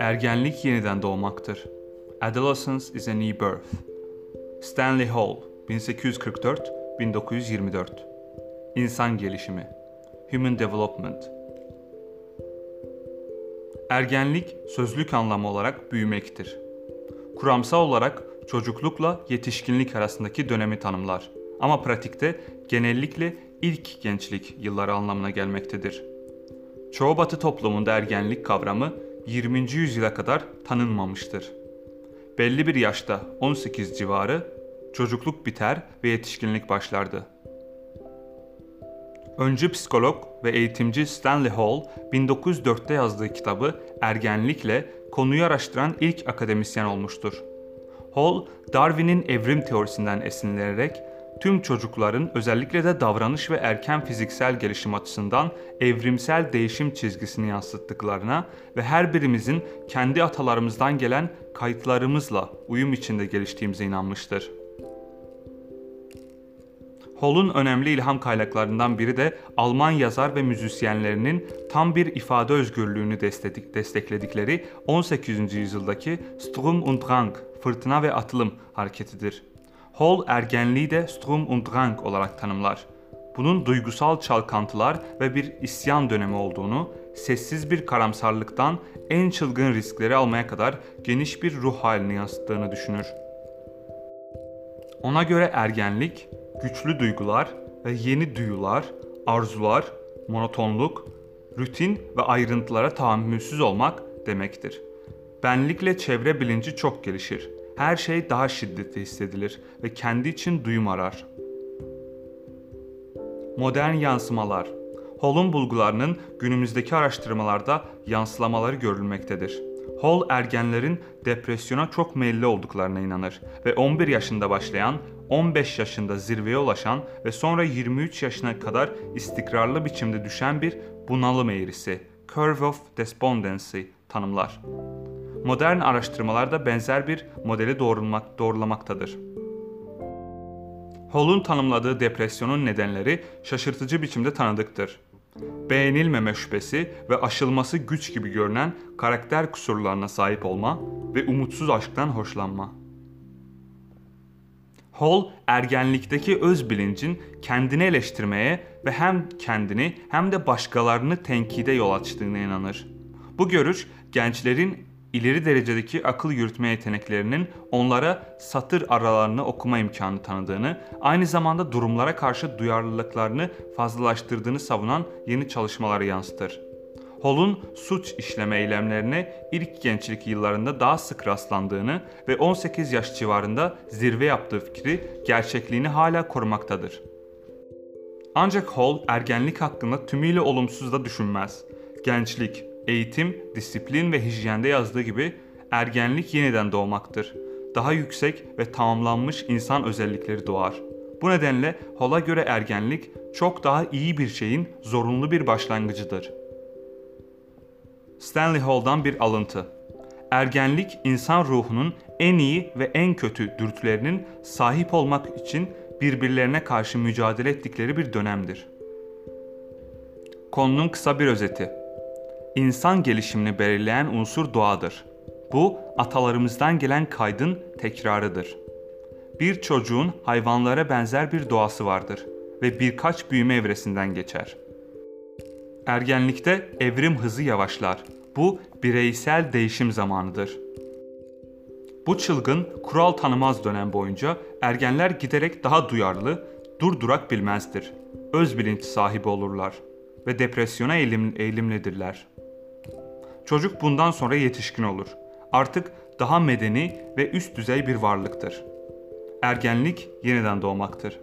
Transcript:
Ergenlik yeniden doğmaktır. Adolescence is a new birth. Stanley Hall 1844-1924 İnsan gelişimi Human Development Ergenlik sözlük anlamı olarak büyümektir. Kuramsal olarak çocuklukla yetişkinlik arasındaki dönemi tanımlar. Ama pratikte genellikle ilk gençlik yılları anlamına gelmektedir. Çoğu batı toplumunda ergenlik kavramı 20. yüzyıla kadar tanınmamıştır. Belli bir yaşta 18 civarı çocukluk biter ve yetişkinlik başlardı. Öncü psikolog ve eğitimci Stanley Hall 1904'te yazdığı kitabı Ergenlikle konuyu araştıran ilk akademisyen olmuştur. Hall, Darwin'in evrim teorisinden esinlenerek tüm çocukların özellikle de davranış ve erken fiziksel gelişim açısından evrimsel değişim çizgisini yansıttıklarına ve her birimizin kendi atalarımızdan gelen kayıtlarımızla uyum içinde geliştiğimize inanmıştır. Hall'un önemli ilham kaynaklarından biri de Alman yazar ve müzisyenlerinin tam bir ifade özgürlüğünü destekledikleri 18. yüzyıldaki Sturm und Drang, fırtına ve atılım hareketidir. Hall ergenliği de Sturm und Drang olarak tanımlar. Bunun duygusal çalkantılar ve bir isyan dönemi olduğunu, sessiz bir karamsarlıktan en çılgın riskleri almaya kadar geniş bir ruh halini yansıttığını düşünür. Ona göre ergenlik, güçlü duygular ve yeni duyular, arzular, monotonluk, rutin ve ayrıntılara tahammülsüz olmak demektir. Benlikle çevre bilinci çok gelişir. Her şey daha şiddetli hissedilir ve kendi için duyum arar. Modern yansımalar Hall'un bulgularının günümüzdeki araştırmalarda yansılamaları görülmektedir. Hall ergenlerin depresyona çok meyilli olduklarına inanır ve 11 yaşında başlayan, 15 yaşında zirveye ulaşan ve sonra 23 yaşına kadar istikrarlı biçimde düşen bir bunalım eğrisi, Curve of Despondency tanımlar. Modern araştırmalarda benzer bir modeli doğrulmak, doğrulamaktadır. Hall'un tanımladığı depresyonun nedenleri şaşırtıcı biçimde tanıdıktır beğenilmeme şüphesi ve aşılması güç gibi görünen karakter kusurlarına sahip olma ve umutsuz aşktan hoşlanma. Hall, ergenlikteki öz bilincin kendini eleştirmeye ve hem kendini hem de başkalarını tenkide yol açtığına inanır. Bu görüş gençlerin ileri derecedeki akıl yürütme yeteneklerinin onlara satır aralarını okuma imkanı tanıdığını, aynı zamanda durumlara karşı duyarlılıklarını fazlalaştırdığını savunan yeni çalışmaları yansıtır. Hall'un suç işleme eylemlerine ilk gençlik yıllarında daha sık rastlandığını ve 18 yaş civarında zirve yaptığı fikri gerçekliğini hala korumaktadır. Ancak Hall ergenlik hakkında tümüyle olumsuz da düşünmez. Gençlik, Eğitim, disiplin ve hijyende yazdığı gibi ergenlik yeniden doğmaktır. Daha yüksek ve tamamlanmış insan özellikleri doğar. Bu nedenle Hall'a göre ergenlik çok daha iyi bir şeyin zorunlu bir başlangıcıdır. Stanley Hall'dan bir alıntı. Ergenlik insan ruhunun en iyi ve en kötü dürtülerinin sahip olmak için birbirlerine karşı mücadele ettikleri bir dönemdir. Konunun kısa bir özeti. İnsan gelişimini belirleyen unsur doğadır. Bu atalarımızdan gelen kaydın tekrarıdır. Bir çocuğun hayvanlara benzer bir doğası vardır ve birkaç büyüme evresinden geçer. Ergenlikte evrim hızı yavaşlar. Bu bireysel değişim zamanıdır. Bu çılgın, kural tanımaz dönem boyunca ergenler giderek daha duyarlı, durdurak bilmezdir. Öz bilinç sahibi olurlar ve depresyona eğilim. Çocuk bundan sonra yetişkin olur. Artık daha medeni ve üst düzey bir varlıktır. Ergenlik yeniden doğmaktır.